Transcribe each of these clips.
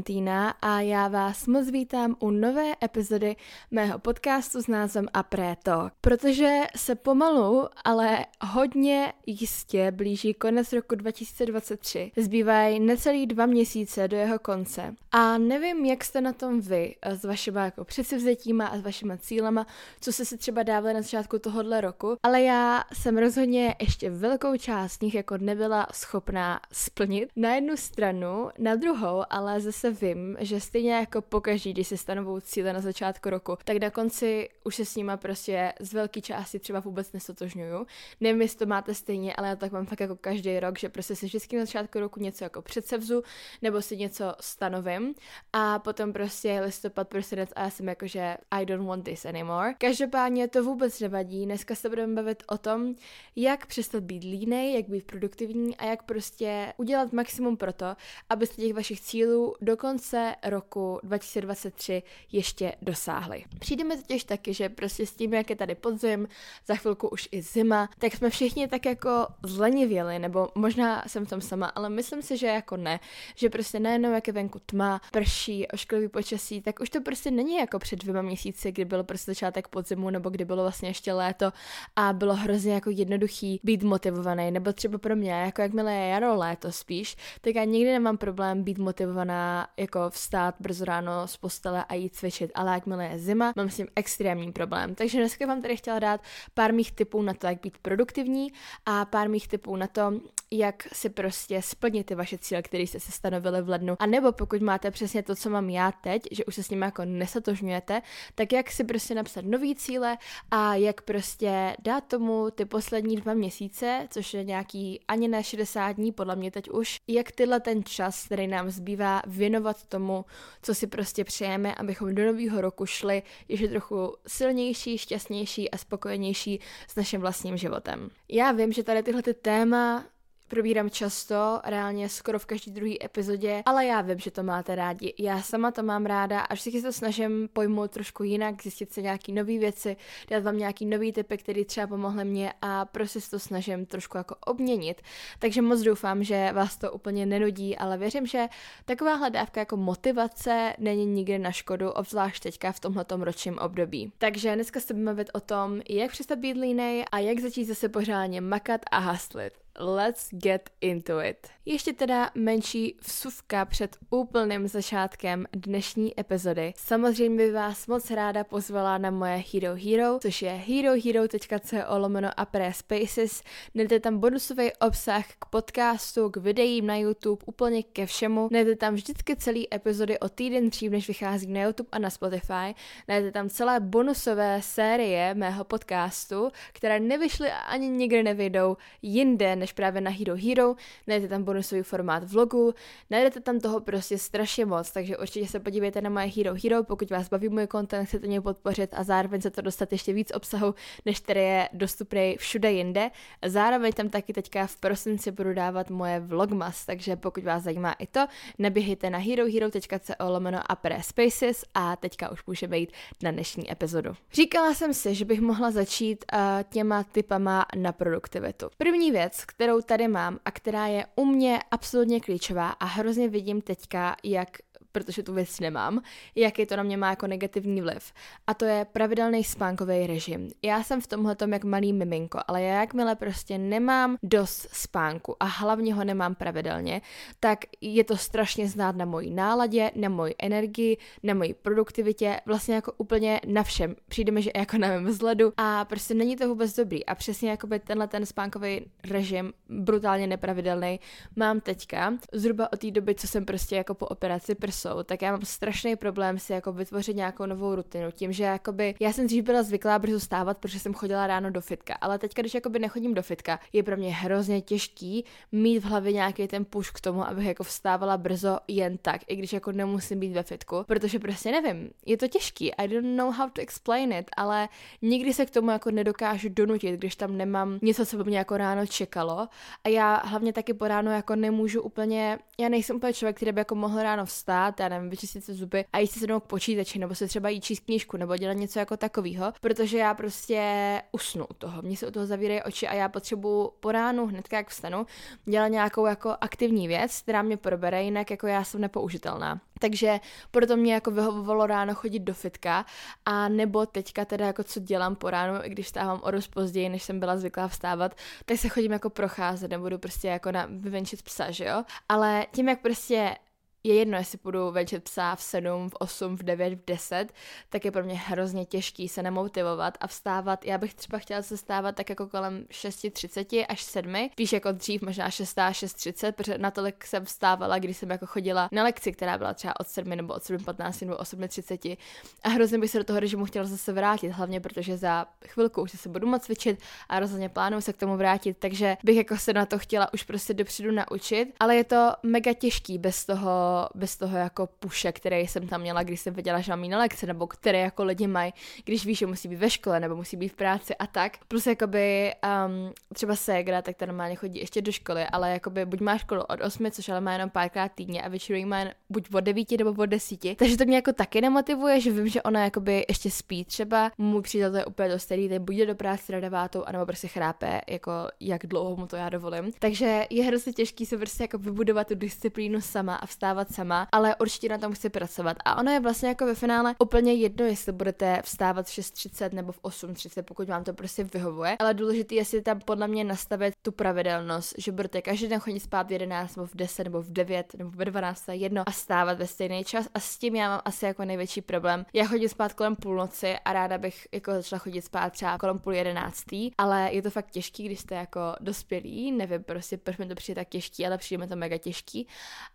Ahoj, moje jméno je Valentína a já vás moc vítám u nové epizody mého podcastu s názvem Apré Talk. Protože se pomalu, ale hodně jistě blíží konec roku 2023. Zbývají necelý dva měsíce do jeho konce. A nevím, jak jste na tom vy s vašimi jako předsevzetíma a s vašimi cílama, co jste si třeba dávali na začátku tohohle roku, ale já jsem rozhodně ještě velkou část z nich jako nebyla schopná splnit. Na jednu stranu, na druhou, ale zase vím, stejně jako pokaždý, když se stanovou cíle na začátku roku, tak na konci už se s nima prostě z velké části třeba vůbec nestotožňuju. Nevím, jestli to máte stejně, ale já tak mám fakt jako každý rok, že prostě si vždycky na začátku roku něco jako předsevzu, nebo si něco stanovím a potom prostě je listopad, prosinec a já jsem jako, že I don't want this anymore. Každopádně to vůbec nevadí, dneska se budeme bavit o tom, jak přestat být línej, jak být produktivní a jak prostě udělat maximum pro to, abyste těch vašich cílů do konce roku 2023 ještě dosáhli. Přijde mi totiž taky, že prostě s tím, jak je tady podzim, za chvilku už i zima, tak jsme všichni tak jako zlenivěli, nebo možná jsem v tom sama, ale myslím si, že jako ne, že prostě nejenom jak je venku tma, prší, ošklivý počasí, tak už to prostě není jako před dvěma měsíci, kdy bylo prostě začátek podzimu, nebo kdy bylo vlastně ještě léto a bylo hrozně jako jednoduchý být motivovaný, nebo třeba pro mě, jako jakmile je jaro, léto spíš, tak já nikdy nemám problém být motivovaná jako vstát brzo ráno z postele a jít cvičit, ale jakmile je zima, mám s tím extrémní problém. Takže dneska vám tady chtěla dát pár mých tipů na to, jak být produktivní a pár mých tipů na to, jak si prostě splnit ty vaše cíle, které jste si stanovili v lednu. A nebo pokud máte přesně to, co mám já teď, že už se s nimi jako nesatožňujete, tak jak si prostě napsat nový cíle a jak prostě dát tomu ty poslední dva měsíce, což je nějaký ani ne 60 dní, podle mě teď už, jak tyhle ten čas, který nám zbývá, věnovat tomu, co si prostě přejeme, abychom do nového roku šli ještě trochu silnější, šťastnější a spokojenější s naším vlastním životem. Já vím, že tady tyhle ty téma probírám často, reálně skoro v každý druhé epizodě, ale já vím, že to máte rádi. Já sama to mám ráda a vždycky se to snažím pojmout trošku jinak, zjistit se nějaký nové věci, dát vám nějaký nový typy, které třeba pomohly mě a prostě se to snažím trošku jako obměnit. Takže moc doufám, že vás to úplně nenudí, ale věřím, že taková hledávka jako motivace není nikdy na škodu, obzvlášť teďka v tomhletom ročním období. Takže dneska se budeme mluvit o tom, jak přestat být línej a jak začít zase pořádně makat a haslit let's get into it. Ještě teda menší vsuvka před úplným začátkem dnešní epizody. Samozřejmě by vás moc ráda pozvala na moje Hero Hero, což je herohero.co lomeno a spaces. Najdete tam bonusový obsah k podcastu, k videím na YouTube, úplně ke všemu. Najdete tam vždycky celý epizody o týden dřív, než vychází na YouTube a na Spotify. Najdete tam celé bonusové série mého podcastu, které nevyšly a ani nikdy nevyjdou jinde než právě na Hero Hero. Najdete tam bonusový formát vlogu, najdete tam toho prostě strašně moc, takže určitě se podívejte na moje Hero Hero, pokud vás baví můj content, chcete mě podpořit a zároveň se to dostat ještě víc obsahu, než který je dostupný všude jinde. Zároveň tam taky teďka v prosinci budu dávat moje vlogmas, takže pokud vás zajímá i to, neběhejte na herohero.co lomeno a spaces a teďka už můžeme jít na dnešní epizodu. Říkala jsem si, že bych mohla začít uh, těma typama na produktivitu. První věc, kterou tady mám a která je u mě absolutně klíčová a hrozně vidím teďka, jak protože tu věc nemám, jaký to na mě má jako negativní vliv. A to je pravidelný spánkový režim. Já jsem v tomhle tom jak malý miminko, ale já jakmile prostě nemám dost spánku a hlavně ho nemám pravidelně, tak je to strašně znát na mojí náladě, na moji energii, na mojí produktivitě, vlastně jako úplně na všem. Přijde mi, že jako na mém vzhledu a prostě není to vůbec dobrý. A přesně jako by tenhle ten spánkový režim, brutálně nepravidelný, mám teďka, zhruba od té doby, co jsem prostě jako po operaci prs jsou, tak já mám strašný problém si jako vytvořit nějakou novou rutinu. Tím, že jakoby, já jsem dřív byla zvyklá brzo stávat, protože jsem chodila ráno do fitka, ale teďka, když jakoby nechodím do fitka, je pro mě hrozně těžký mít v hlavě nějaký ten push k tomu, abych jako vstávala brzo jen tak, i když jako nemusím být ve fitku, protože prostě nevím, je to těžký, I don't know how to explain it, ale nikdy se k tomu jako nedokážu donutit, když tam nemám něco, co by mě jako ráno čekalo a já hlavně taky po ráno jako nemůžu úplně, já nejsem úplně člověk, který by jako mohl ráno vstát, vstát, já nevím, vyčistit si zuby a jít si sednout k počítači, nebo se třeba jít číst knížku, nebo dělat něco jako takového, protože já prostě usnu u toho. Mně se u toho zavírají oči a já potřebuji po ránu, hned jak vstanu, dělat nějakou jako aktivní věc, která mě probere, jinak jako já jsem nepoužitelná. Takže proto mě jako vyhovovalo ráno chodit do fitka a nebo teďka teda jako co dělám po ránu, i když stávám o dost později, než jsem byla zvyklá vstávat, tak se chodím jako procházet, nebudu prostě jako na vyvenčit psa, že jo? Ale tím, jak prostě je jedno, jestli půjdu večer psa v 7, v 8, v 9, v 10, tak je pro mě hrozně těžký se nemotivovat a vstávat. Já bych třeba chtěla se stávat tak jako kolem 6.30 až 7, víš jako dřív možná 6, 6.30, protože natolik jsem vstávala, když jsem jako chodila na lekci, která byla třeba od 7 nebo od 7.15 nebo 8.30 a hrozně bych se do toho režimu chtěla zase vrátit, hlavně protože za chvilku už se budu moc cvičit a rozhodně plánuju se k tomu vrátit, takže bych jako se na to chtěla už prostě dopředu naučit, ale je to mega těžký bez toho bez toho jako puše, který jsem tam měla, když jsem věděla, že mám na lekce, nebo které jako lidi mají, když víš, že musí být ve škole, nebo musí být v práci a tak. Plus jakoby um, třeba Segra, tak ta normálně chodí ještě do školy, ale jakoby buď má školu od 8, což ale má jenom párkrát týdně a většinou má buď od 9 nebo od 10. Takže to mě jako taky nemotivuje, že vím, že ona jakoby ještě spí třeba. Můj přítel to je úplně dost starý, teď bude do práce na devátou, anebo prostě chrápe, jako jak dlouho mu to já dovolím. Takže je hrozně těžký se prostě jako vybudovat tu disciplínu sama a vstávat sama, ale určitě na tom chci pracovat. A ono je vlastně jako ve finále úplně jedno, jestli budete vstávat v 6.30 nebo v 8.30, pokud vám to prostě vyhovuje. Ale důležité je si tam podle mě nastavit tu pravidelnost, že budete každý den chodit spát v 11 nebo v 10 nebo v 9 nebo ve 12 jedno a stávat ve stejný čas. A s tím já mám asi jako největší problém. Já chodím spát kolem půlnoci a ráda bych jako začala chodit spát třeba kolem půl jedenáctý, ale je to fakt těžký, když jste jako dospělí, nevím prostě, proč mi to přijde tak těžký, ale přijde mi to mega těžký.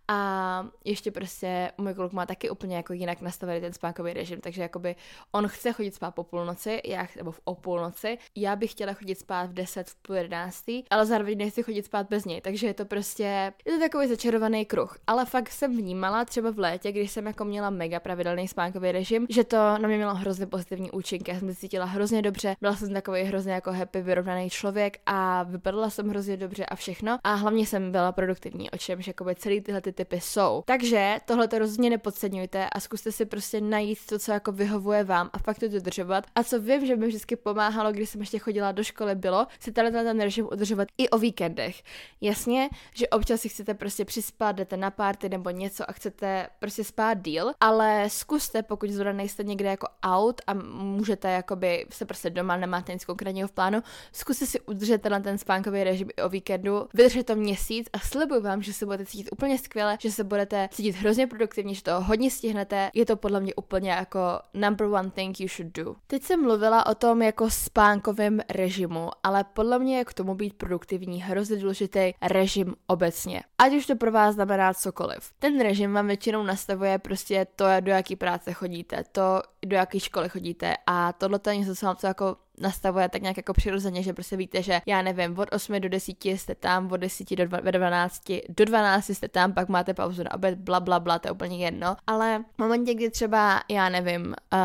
A ještě prostě můj kluk má taky úplně jako jinak nastavený ten spánkový režim, takže jakoby on chce chodit spát po půlnoci, já, nebo v o půlnoci, já bych chtěla chodit spát v 10, v půl jedenáctý, ale zároveň nechci chodit spát bez něj, takže je to prostě, je to takový začarovaný kruh, ale fakt jsem vnímala třeba v létě, když jsem jako měla mega pravidelný spánkový režim, že to na mě mělo hrozně pozitivní účinky, já jsem se cítila hrozně dobře, byla jsem takový hrozně jako happy, vyrovnaný člověk a vypadala jsem hrozně dobře a všechno. A hlavně jsem byla produktivní, o čemž jakoby celý tyhle ty typy jsou. Takže tohle to rozhodně nepodceňujte a zkuste si prostě najít to, co jako vyhovuje vám a fakt to dodržovat. A co vím, že mi vždycky pomáhalo, když jsem ještě chodila do školy, bylo si tenhle ten režim udržovat i o víkendech. Jasně, že občas si chcete prostě přispat, jdete na párty nebo něco a chcete prostě spát díl, ale zkuste, pokud zrovna nejste někde jako out a můžete jakoby se prostě doma, nemáte nic konkrétního v plánu, zkuste si udržet tenhle ten spánkový režim i o víkendu, vydržte to měsíc a slibuju vám, že se budete cítit úplně skvěle, že se budete cítit hrozně produktivně, že to hodně stihnete, je to podle mě úplně jako number one thing you should do. Teď jsem mluvila o tom jako spánkovém režimu, ale podle mě je k tomu být produktivní hrozně důležitý režim obecně. Ať už to pro vás znamená cokoliv. Ten režim vám většinou nastavuje prostě to, do jaký práce chodíte, to, do jaké školy chodíte a tohle to je něco, co vám to jako nastavuje tak nějak jako přirozeně, že prostě víte, že já nevím, od 8 do 10 jste tam, od 10 do 12, do 12 jste tam, pak máte pauzu na oběd, bla, bla, bla, to je úplně jedno. Ale v momentě, kdy třeba, já nevím, uh,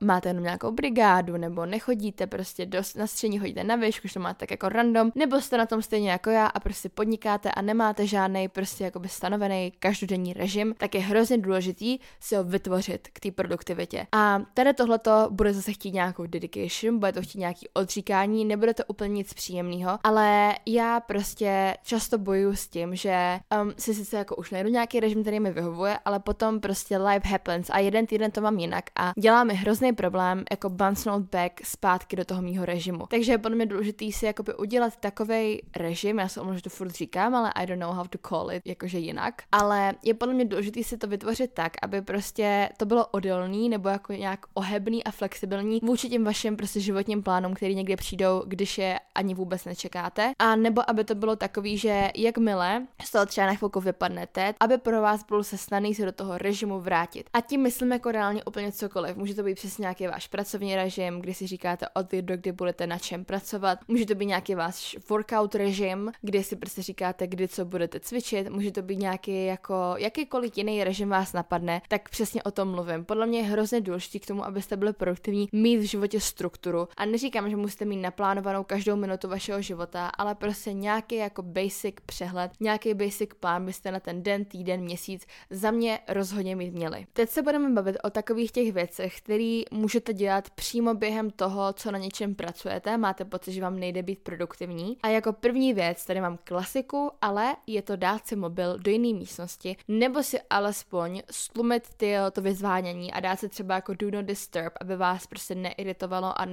máte jenom nějakou brigádu, nebo nechodíte prostě do, na střední, chodíte na výšku, že to máte tak jako random, nebo jste na tom stejně jako já a prostě podnikáte a nemáte žádný prostě jakoby stanovený každodenní režim, tak je hrozně důležitý si ho vytvořit k té produktivitě. A tady tohleto bude zase chtít nějakou dedication, bude to chtít nějaký odříkání, nebude to úplně nic příjemného, ale já prostě často bojuju s tím, že um, si sice jako už najdu nějaký režim, který mi vyhovuje, ale potom prostě life happens a jeden týden to mám jinak a dělá mi hrozný problém jako bouncenout back zpátky do toho mýho režimu. Takže je podle mě důležitý si jakoby udělat takový režim, já se omlouvám, že to furt říkám, ale I don't know how to call it, jakože jinak, ale je podle mě důležitý si to vytvořit tak, aby prostě to bylo odolný nebo jako nějak ohebný a flexibilní vůči těm vašim prostě životním plánům, který někdy přijdou, když je ani vůbec nečekáte. A nebo aby to bylo takový, že jakmile z toho třeba na chvilku vypadnete, aby pro vás bylo se snadný se do toho režimu vrátit. A tím myslím jako reálně úplně cokoliv. Může to být přesně nějaký váš pracovní režim, kdy si říkáte od do kdy budete na čem pracovat. Může to být nějaký váš workout režim, kdy si prostě říkáte, kdy co budete cvičit. Může to být nějaký jako jakýkoliv jiný režim vás napadne, tak přesně o tom mluvím. Podle mě je hrozně důležité k tomu, abyste byli produktivní, mít v životě strukturu a neříkám, že musíte mít naplánovanou každou minutu vašeho života, ale prostě nějaký jako basic přehled, nějaký basic plán byste na ten den, týden, měsíc za mě rozhodně mít měli. Teď se budeme bavit o takových těch věcech, které můžete dělat přímo během toho, co na něčem pracujete, máte pocit, že vám nejde být produktivní. A jako první věc tady mám klasiku, ale je to dát si mobil do jiné místnosti, nebo si alespoň stlumit ty, to vyzvánění a dát si třeba jako do not disturb, aby vás prostě neiritovalo a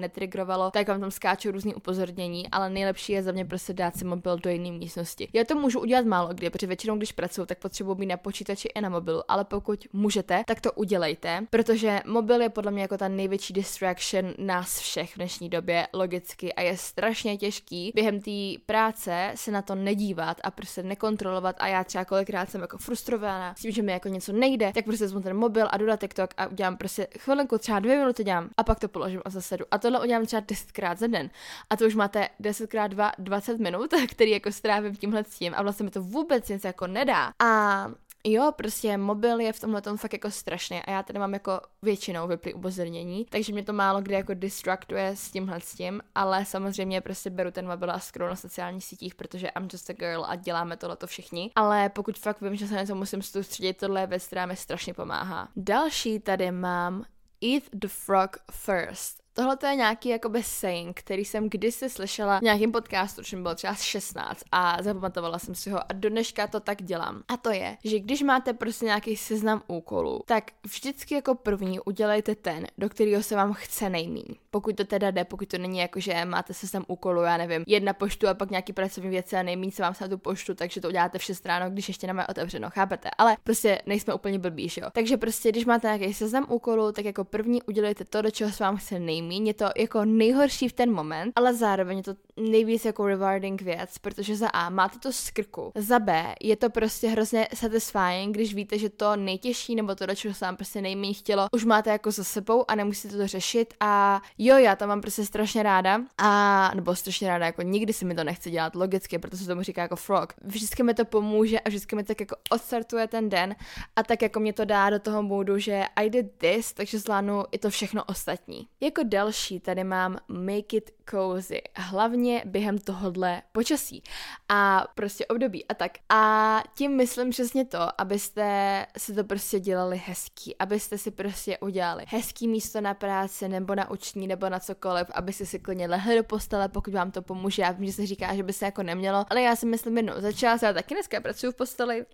netrigrovalo, tak vám tam skáčou různý upozornění, ale nejlepší je za mě prostě dát si mobil do jiné místnosti. Já to můžu udělat málo kdy, protože většinou, když pracuji, tak potřebuji být na počítači i na mobilu, ale pokud můžete, tak to udělejte, protože mobil je podle mě jako ta největší distraction nás všech v dnešní době, logicky, a je strašně těžký během té práce se na to nedívat a prostě nekontrolovat a já třeba kolikrát jsem jako frustrovaná s tím, že mi jako něco nejde, tak prostě vezmu ten mobil a jdu na TikTok a udělám prostě chvilinku, třeba dvě minuty dělám a pak to položím a zase jdu. A tohle udělám třeba desetkrát za den. A to už máte 10 krát 2 20 minut, který jako strávím tímhle s tím a vlastně mi to vůbec nic jako nedá. A Jo, prostě mobil je v tomhle tom fakt jako strašný a já tady mám jako většinou vyplý upozornění, takže mě to málo kdy jako distraktuje s tímhle s tím, ale samozřejmě prostě beru ten mobil a scroll na sociálních sítích, protože I'm just a girl a děláme tohle to všichni, ale pokud fakt vím, že se na to musím soustředit, tohle je věc, která mi strašně pomáhá. Další tady mám Eat the frog first. Tohle to je nějaký jakoby saying, který jsem kdysi slyšela v nějakém podcastu, už bylo třeba 16 a zapamatovala jsem si ho a do dneška to tak dělám. A to je, že když máte prostě nějaký seznam úkolů, tak vždycky jako první udělejte ten, do kterého se vám chce nejmíň. Pokud to teda jde, pokud to není jako, že máte seznam úkolů, já nevím, jedna poštu a pak nějaký pracovní věci a nejmíň se vám se na tu poštu, takže to uděláte v 6 ráno, když ještě nemáme otevřeno, chápete? Ale prostě nejsme úplně blbí, jo. Takže prostě, když máte nějaký seznam úkolů, tak jako první udělejte to, do čeho se vám chce nejmíň nejmíň, je to jako nejhorší v ten moment, ale zároveň je to nejvíc jako rewarding věc, protože za A máte to z krku, za B je to prostě hrozně satisfying, když víte, že to nejtěžší nebo to, do čeho se vám prostě nejméně chtělo, už máte jako za sebou a nemusíte to řešit a jo, já to mám prostě strašně ráda a nebo strašně ráda, jako nikdy si mi to nechce dělat logicky, protože se tomu říká jako frog. Vždycky mi to pomůže a vždycky mi tak jako odstartuje ten den a tak jako mě to dá do toho módu, že I did this, takže zvládnu i to všechno ostatní. Jako další tady mám make it cozy, hlavně během tohohle počasí a prostě období a tak. A tím myslím přesně to, abyste si to prostě dělali hezký, abyste si prostě udělali hezký místo na práci nebo na učení nebo na cokoliv, abyste si klidně lehli do postele, pokud vám to pomůže. Já vím, že se říká, že by se jako nemělo, ale já si myslím jednou za čas, já taky dneska pracuji v posteli.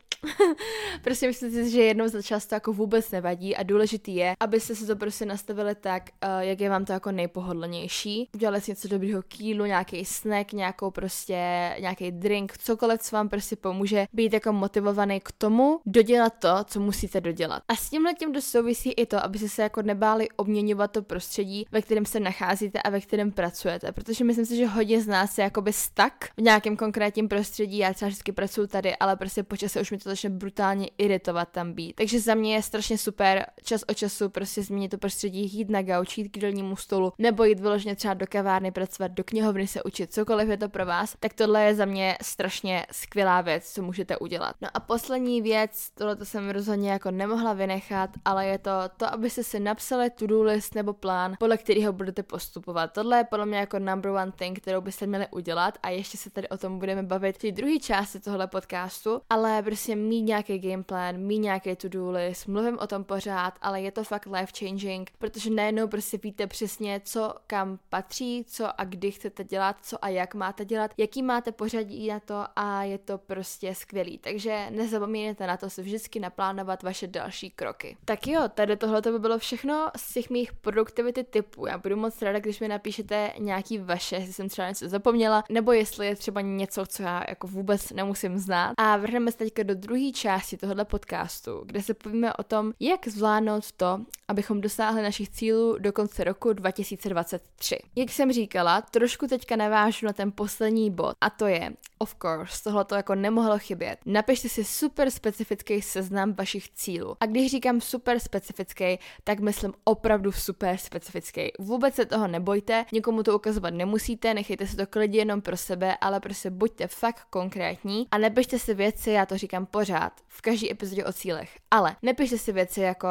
prostě myslím si, že jednou za čas to jako vůbec nevadí a důležitý je, abyste si to prostě nastavili tak, uh, jak je vám to jako nejpohodlnější. Udělali si něco dobrýho kýlu, nějaký snack, nějakou prostě, nějaký drink, cokoliv, co vám prostě pomůže být jako motivovaný k tomu dodělat to, co musíte dodělat. A s tímhle tím souvisí i to, aby se jako nebáli obměňovat to prostředí, ve kterém se nacházíte a ve kterém pracujete, protože myslím si, že hodně z nás je jakoby stuck v nějakém konkrétním prostředí. Já třeba vždycky pracuji tady, ale prostě počas už mi to začne brutálně iritovat tam být. Takže za mě je strašně super čas od času prostě změnit to prostředí, jít na gauč, jít k jídelnímu stolu, nebo jít vyloženě třeba do kavárny pracovat, do knihovny se učit, cokoliv je to pro vás, tak tohle je za mě strašně skvělá věc, co můžete udělat. No a poslední věc, tohle to jsem rozhodně jako nemohla vynechat, ale je to to, abyste si napsali to-do list nebo plán, podle kterého budete postupovat. Tohle je podle mě jako number one thing, kterou byste měli udělat a ještě se tady o tom budeme bavit v té druhé části tohle podcastu, ale prostě mít nějaký game plan, mít nějaký to-do list, mluvím o tom pořád, ale je to fakt life changing, protože najednou prostě víte přesně, co kam patří, co a kdy chcete dělat, co a jak máte dělat, jaký máte pořadí na to a je to prostě skvělý. Takže nezapomínejte na to si vždycky naplánovat vaše další kroky. Tak jo, tady tohle by bylo všechno z těch mých produktivity typů. Já budu moc ráda, když mi napíšete nějaký vaše, jestli jsem třeba něco zapomněla, nebo jestli je třeba něco, co já jako vůbec nemusím znát. A vrhneme se teďka do druhé části tohohle podcastu, kde se povíme o tom, jak zvládnout to, abychom dosáhli našich cílů do konce roku 2023. Jak jsem říkala, trošku teďka navážu na ten poslední bod a to je, of course, tohle to jako nemohlo chybět. Napište si super specifický seznam vašich cílů. A když říkám super specifický, tak myslím opravdu super specifický. Vůbec se toho nebojte, nikomu to ukazovat nemusíte, nechejte si to klidně jenom pro sebe, ale prostě buďte fakt konkrétní a nepište si věci, já to říkám pořád, v každé epizodě o cílech, ale nepište si věci jako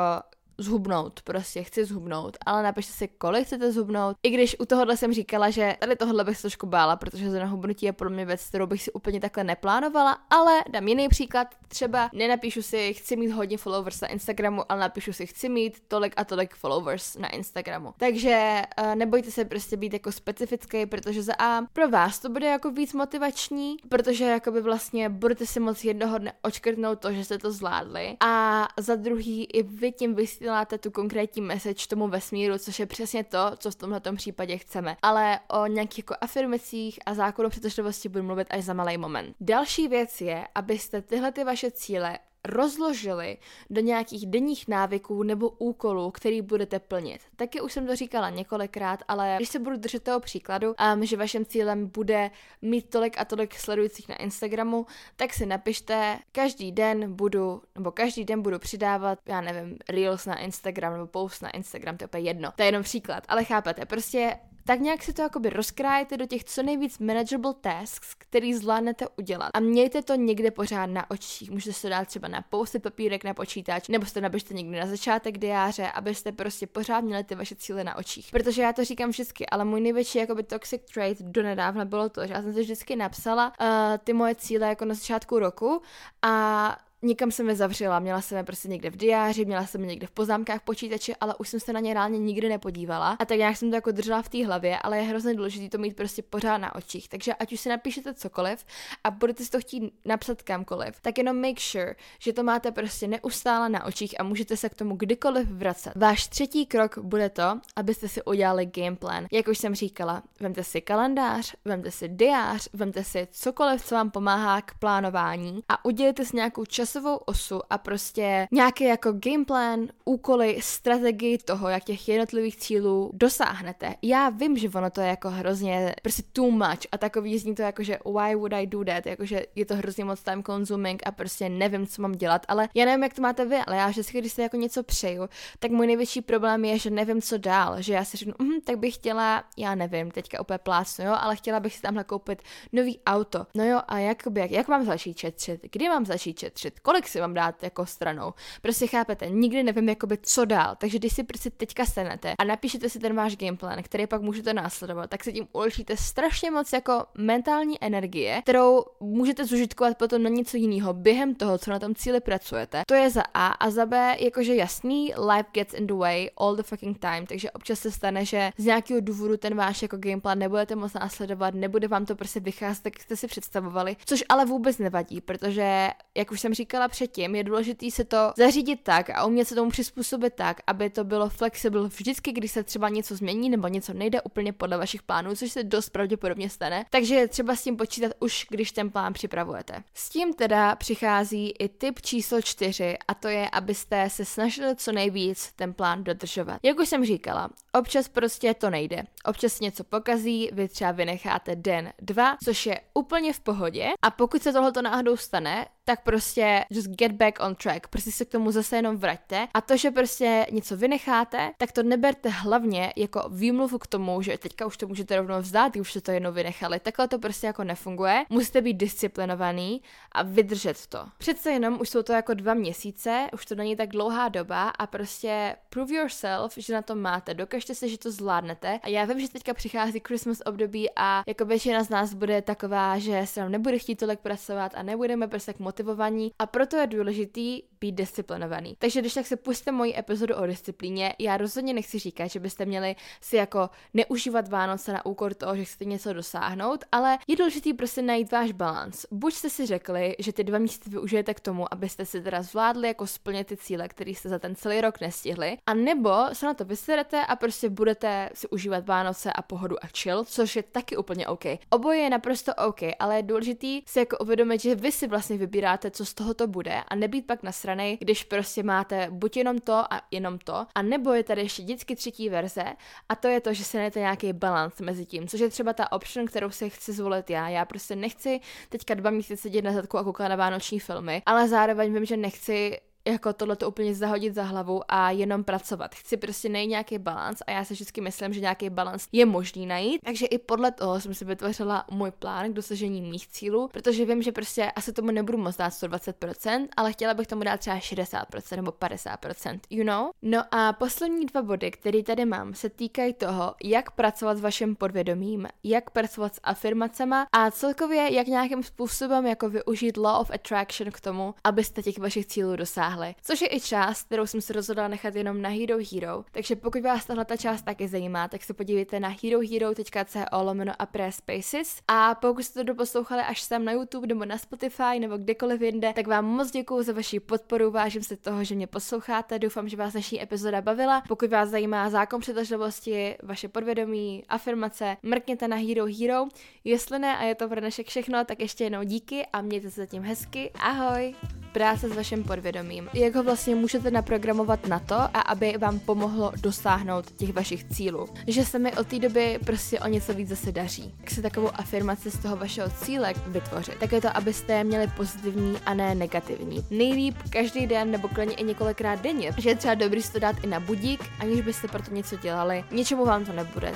zhubnout, prostě chci zhubnout, ale napište si, kolik chcete zhubnout. I když u tohohle jsem říkala, že tady tohle bych se trošku bála, protože za hubnutí je pro mě věc, kterou bych si úplně takhle neplánovala, ale dám jiný příklad, třeba nenapíšu si, chci mít hodně followers na Instagramu, ale napíšu si, chci mít tolik a tolik followers na Instagramu. Takže uh, nebojte se prostě být jako specifický, protože za A pro vás to bude jako víc motivační, protože jakoby vlastně budete si moc jednoho dne očkrtnout to, že jste to zvládli a za druhý i vy tím vysíláte tu konkrétní message tomu vesmíru, což je přesně to, co v tomhle případě chceme. Ale o nějakých jako afirmacích a zákonu přitažlivosti budu mluvit až za malý moment. Další věc je, abyste tyhle ty vaše cíle rozložili do nějakých denních návyků nebo úkolů, který budete plnit. Taky už jsem to říkala několikrát, ale když se budu držet toho příkladu, um, že vaším cílem bude mít tolik a tolik sledujících na Instagramu, tak si napište, každý den budu, nebo každý den budu přidávat, já nevím, reels na Instagram nebo post na Instagram, to je jedno. To je jenom příklad, ale chápete, prostě tak nějak si to jakoby rozkrájete do těch co nejvíc manageable tasks, který zvládnete udělat. A mějte to někde pořád na očích. Můžete se dát třeba na pousty papírek na počítač, nebo se napište někdy na začátek diáře, abyste prostě pořád měli ty vaše cíle na očích. Protože já to říkám vždycky, ale můj největší jakoby toxic trait do nedávna bylo to, že já jsem si vždycky napsala uh, ty moje cíle jako na začátku roku a Nikam jsem je zavřela, měla jsem je prostě někde v diáři, měla jsem je někde v poznámkách počítače, ale už jsem se na ně reálně nikdy nepodívala. A tak nějak jsem to jako držela v té hlavě, ale je hrozně důležité to mít prostě pořád na očích. Takže ať už si napíšete cokoliv a budete si to chtít napsat kamkoliv, tak jenom make sure, že to máte prostě neustále na očích a můžete se k tomu kdykoliv vracet. Váš třetí krok bude to, abyste si udělali game plan. Jak už jsem říkala, vemte si kalendář, vemte si diář, vemte si cokoliv, co vám pomáhá k plánování a udělejte si nějakou čas časovou osu a prostě nějaký jako gameplan, úkoly, strategii toho, jak těch jednotlivých cílů dosáhnete. Já vím, že ono to je jako hrozně prostě too much a takový zní to jako, že why would I do that, jakože je to hrozně moc time consuming a prostě nevím, co mám dělat, ale já nevím, jak to máte vy, ale já vždycky, když se jako něco přeju, tak můj největší problém je, že nevím, co dál, že já si řeknu, hm, tak bych chtěla, já nevím, teďka úplně plácnu, jo, ale chtěla bych si tamhle koupit nový auto. No jo, a jak, jak, jak mám začít šetřit? Kdy mám začít šetřit? Kolik si mám dát jako stranou. Prostě chápete, nikdy nevím jakoby co dál, takže když si prostě teďka stanete a napíšete si ten váš gameplan, který pak můžete následovat, tak se tím uložíte strašně moc jako mentální energie, kterou můžete zužitkovat potom na něco jiného během toho, co na tom cíli pracujete. To je za A a za B, jakože jasný, life gets in the way all the fucking time, takže občas se stane, že z nějakého důvodu ten váš jako gameplan nebudete moc následovat, nebude vám to prostě vycházet, tak jste si představovali, což ale vůbec nevadí, protože, jak už jsem říkala, říkala předtím, je důležité se to zařídit tak a umět se tomu přizpůsobit tak, aby to bylo flexible vždycky, když se třeba něco změní nebo něco nejde úplně podle vašich plánů, což se dost pravděpodobně stane. Takže je třeba s tím počítat už, když ten plán připravujete. S tím teda přichází i tip číslo čtyři a to je, abyste se snažili co nejvíc ten plán dodržovat. Jak už jsem říkala, občas prostě to nejde. Občas něco pokazí, vy třeba vynecháte den, dva, což je úplně v pohodě a pokud se tohle náhodou stane, tak prostě just get back on track, prostě se k tomu zase jenom vraťte a to, že prostě něco vynecháte, tak to neberte hlavně jako výmluvu k tomu, že teďka už to můžete rovnou vzdát, už jste to jednou vynechali. Takhle to prostě jako nefunguje. Musíte být disciplinovaný a vydržet to. Přece jenom už jsou to jako dva měsíce, už to není tak dlouhá doba a prostě prove yourself, že na to máte, dokažte se, že to zvládnete. A já vím, že teďka přichází Christmas období a jako většina z nás bude taková, že se nám nebude chtít tolik pracovat a nebudeme prostě tak motivovaní a proto je důležitý být disciplinovaný. Takže když tak se puste moji epizodu o disciplíně, já rozhodně nechci říkat, že byste měli si jako neužívat Vánoce na úkor toho, že chcete něco dosáhnout, ale je důležitý prostě najít váš balans. Buď jste si řekli, že ty dva měsíce využijete k tomu, abyste si teda zvládli jako splnit ty cíle, které jste za ten celý rok nestihli, a nebo se na to vyserete a prostě budete si užívat Vánoce a pohodu a chill, což je taky úplně OK. Oboje je naprosto OK, ale je důležitý si jako uvědomit, že vy si vlastně vybíráte, co z toho to bude a nebýt pak na strany, když prostě máte buď jenom to a jenom to, a nebo je tady ještě vždycky třetí verze a to je to, že se najde nějaký balans mezi tím, což je třeba ta option, kterou si chci zvolit já. Já prostě nechci teďka dva měsíce sedět na zadku a koukat na vánoční filmy, ale zároveň vím, že nechci jako tohle to úplně zahodit za hlavu a jenom pracovat. Chci prostě najít nějaký balans a já si vždycky myslím, že nějaký balans je možný najít. Takže i podle toho jsem si vytvořila můj plán k dosažení mých cílů, protože vím, že prostě asi tomu nebudu moc dát 120%, ale chtěla bych tomu dát třeba 60% nebo 50%, you know? No a poslední dva body, které tady mám, se týkají toho, jak pracovat s vaším podvědomím, jak pracovat s afirmacema a celkově jak nějakým způsobem jako využít law of attraction k tomu, abyste těch vašich cílů dosáhli. Což je i část, kterou jsem se rozhodla nechat jenom na Hero Hero. Takže pokud vás tahle ta část taky zajímá, tak se podívejte na herohero.co lomeno a Spaces. A pokud jste to doposlouchali až sem na YouTube nebo na Spotify nebo kdekoliv jinde, tak vám moc děkuji za vaši podporu, vážím se toho, že mě posloucháte, doufám, že vás dnešní epizoda bavila. Pokud vás zajímá zákon přitažlivosti, vaše podvědomí, afirmace, mrkněte na Hero Hero. Jestli ne a je to pro dnešek všechno, tak ještě jednou díky a mějte se zatím hezky. Ahoj! Práce s vaším podvědomím. Jak ho vlastně můžete naprogramovat na to, a aby vám pomohlo dosáhnout těch vašich cílů. Že se mi od té doby prostě o něco víc zase daří. Jak si takovou afirmaci z toho vašeho cíle vytvořit, tak je to, abyste měli pozitivní a ne negativní. Nejlíp každý den nebo klidně i několikrát denně, že je třeba dobrý si to dát i na budík, aniž byste proto něco dělali. Ničemu vám to nebude.